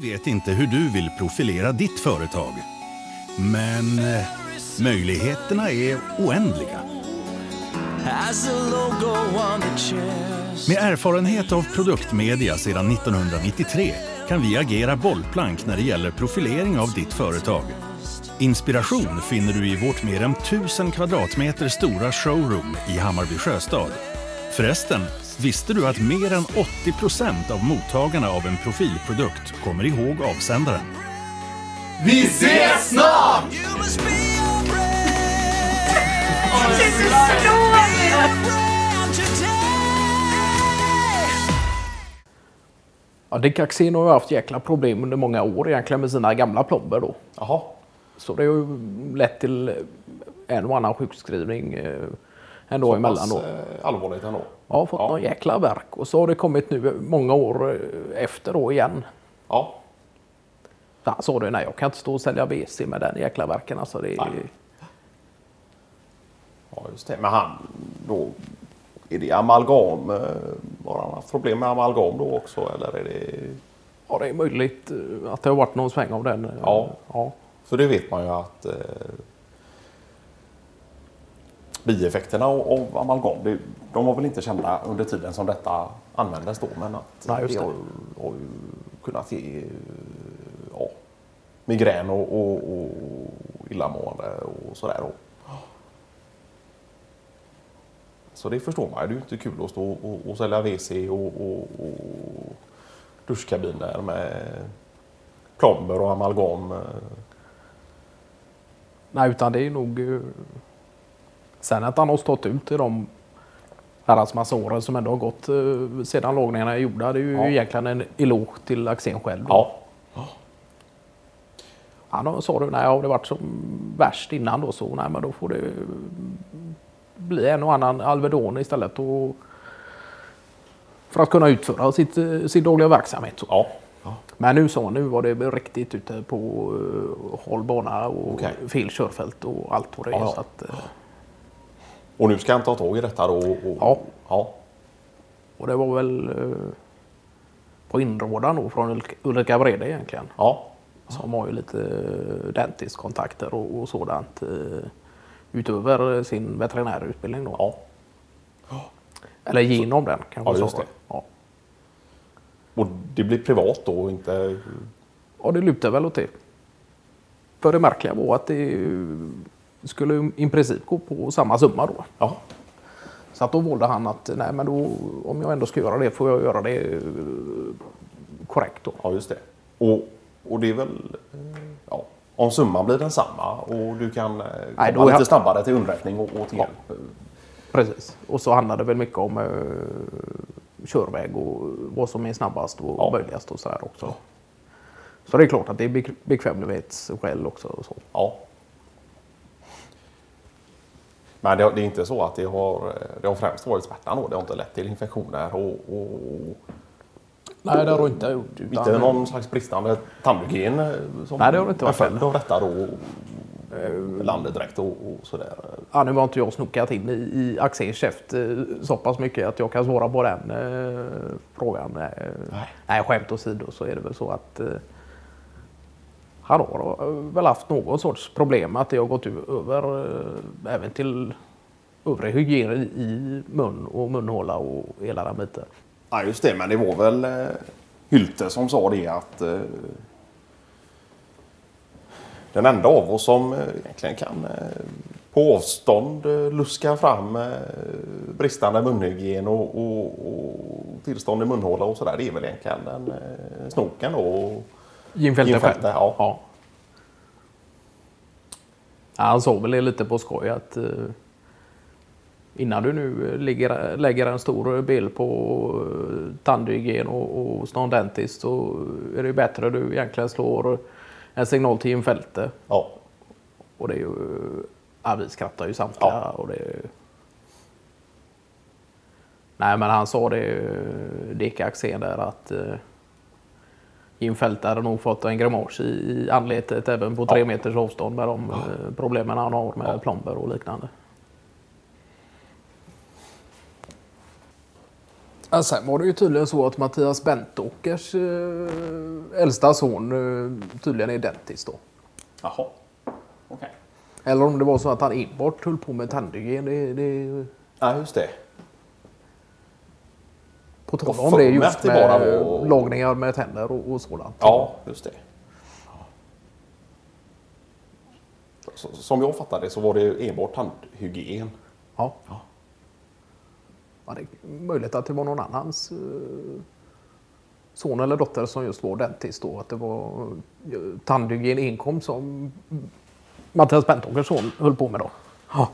Vi vet inte hur du vill profilera ditt företag. Men eh, möjligheterna är oändliga. Med erfarenhet av produktmedia sedan 1993 kan vi agera bollplank när det gäller profilering av ditt företag. Inspiration finner du i vårt mer än 1000 kvadratmeter stora showroom i Hammarby Sjöstad. Förresten, visste du att mer än 80 procent av mottagarna av en profilprodukt kommer ihåg avsändaren? Vi ses snart! Ja, Dick Axén har ju haft jäkla problem under många år egentligen med sina gamla plomber då. Jaha. Så det har ju lett till en och annan sjukskrivning ändå emellan då. Eh, allvarligt ändå. Ja, fått Ja. någon jäkla verk och så har det kommit nu många år eh, efter då igen. Ja. Så Han sa det, nej jag kan inte stå och sälja WC med den jäkla verken alltså. Det är, ja, just det. Men han då... Är det amalgam? eh, Har han haft problem med amalgam då också eller är det... ja, det är möjligt att det har varit någon sväng av den. Ja. ja. För det vet man ju att bieffekterna av, amalgam, det, de var väl inte kända under tiden som detta användes då, men att Nej, det det. har, har ju kunnat ge eh, ja, migrän och, och, och illamående och sådär. Och, så det förstår man ju. Det är ju inte kul att stå och, och sälja WC och, och, och duschkabiner med plomber och amalgam. eh, Nej, utan det är nog... Sen att han har stått ut i de herrans massa åren som ändå har gått eh, sedan lagningarna är gjorda. Det är ju Ja. egentligen en eloge till Axén själv. då. Ja, Han sa du, nej har det varit som värst innan då så nej men då får det bli en och annan Alvedon istället. Och för att kunna utföra sitt, eh, sin dagliga verksamhet. Så. ja. Men nu så, nu var det riktigt ute på uh, håll bana och Okej. fel körfält och allt vad det är. Ja, ja. Så att, eh, Och nu ska han ta tag i detta då? Och, Ja. ja. och det var väl uh, på inrådan då från Ulrika- Brede egentligen. Ja. Som har ju lite eh, dentistkontakter och, och sådant. eh, Utöver sin veterinärutbildning då. ja. Eller genom den kanske Ja, just det. Ja. Och det blir privat då och inte... ja, det lutar väl åt det. För det märkliga var att det skulle i princip gå på samma summa då. Ja. Så att då valde han att nej men då, om jag ändå ska göra det får jag göra det eh, korrekt då. ja, just det. Och, och det är väl... eh, Ja. Om summan blir densamma och du kan eh, Nej, komma lite han- snabbare till underrättning och, och till Ja. hjälp. Precis. Och så handlar det väl mycket om uh, körväg och vad som är snabbast och Ja. möjligast och sådär också. Så det är klart att det är bek- bekvämlighetsskäl också. Och så. Ja. Men det, det är inte så att det har, det har främst varit smärtan då. Det har inte lett till infektioner och, och Nej, det har du inte gjort. Utan, inte någon slags bristande tandhygien eh, som Nej, det har det inte varit följd av detta då. eh, Landedräkt och, och sådär. Ja, nu har inte jag snokat in i, i Axéns käft eh, så pass mycket att jag kan svara på den eh, frågan. Nej. nej, skämt åsido så är det väl så att eh, han har väl haft någon sorts problem att det har gått över eh, även till övrig hygien i, mun och munhåla och hela den biten. Ja just det, men det var väl eh, Hylte som sa det att eh, den enda av oss som eh, egentligen kan eh, på avstånd eh, luska fram eh, bristande munhygien och, och, och tillstånd i munhåla och sådär. Det är väl egentligen den eh, snoken då. och- Jim Fälte Jim själv. Fälte, ja. Ja, Han sa väl det lite på skoj att eh, innan du nu ligger, lägger en stor bild på eh, tandhygien och, och någon dentist så är det bättre du egentligen slår en signal till Jim Fälte. Ja, Och det är ju, ja, vi skrattar ju samtliga. Ja. Och det, nej men han sa det, Dick Axén där att eh, Jim Fälte hade nog fått en grimas i, i anletet även på tre Ja. meters avstånd med de eh, problemen han har med plomber och liknande. Ja, sen var det ju tydligen så att Mattias Bentåkers eh, äldsta son eh, tydligen är dentist då. Jaha. Okej. Eller om det var så att han enbart höll på med tandhygien. Det, det, Ja, just det. På tal Och om det just med var- lagningar med tänder och, och sådant. Ja, just det. Så, som jag fattade det så var det enbart tandhygien. Ja. Ja, det är möjligt att det var någon annans eh, son eller dotter som just var dentist då. Att det var eh, tandhygien enkom som Mattias Bentåkers son höll på med då. Ja.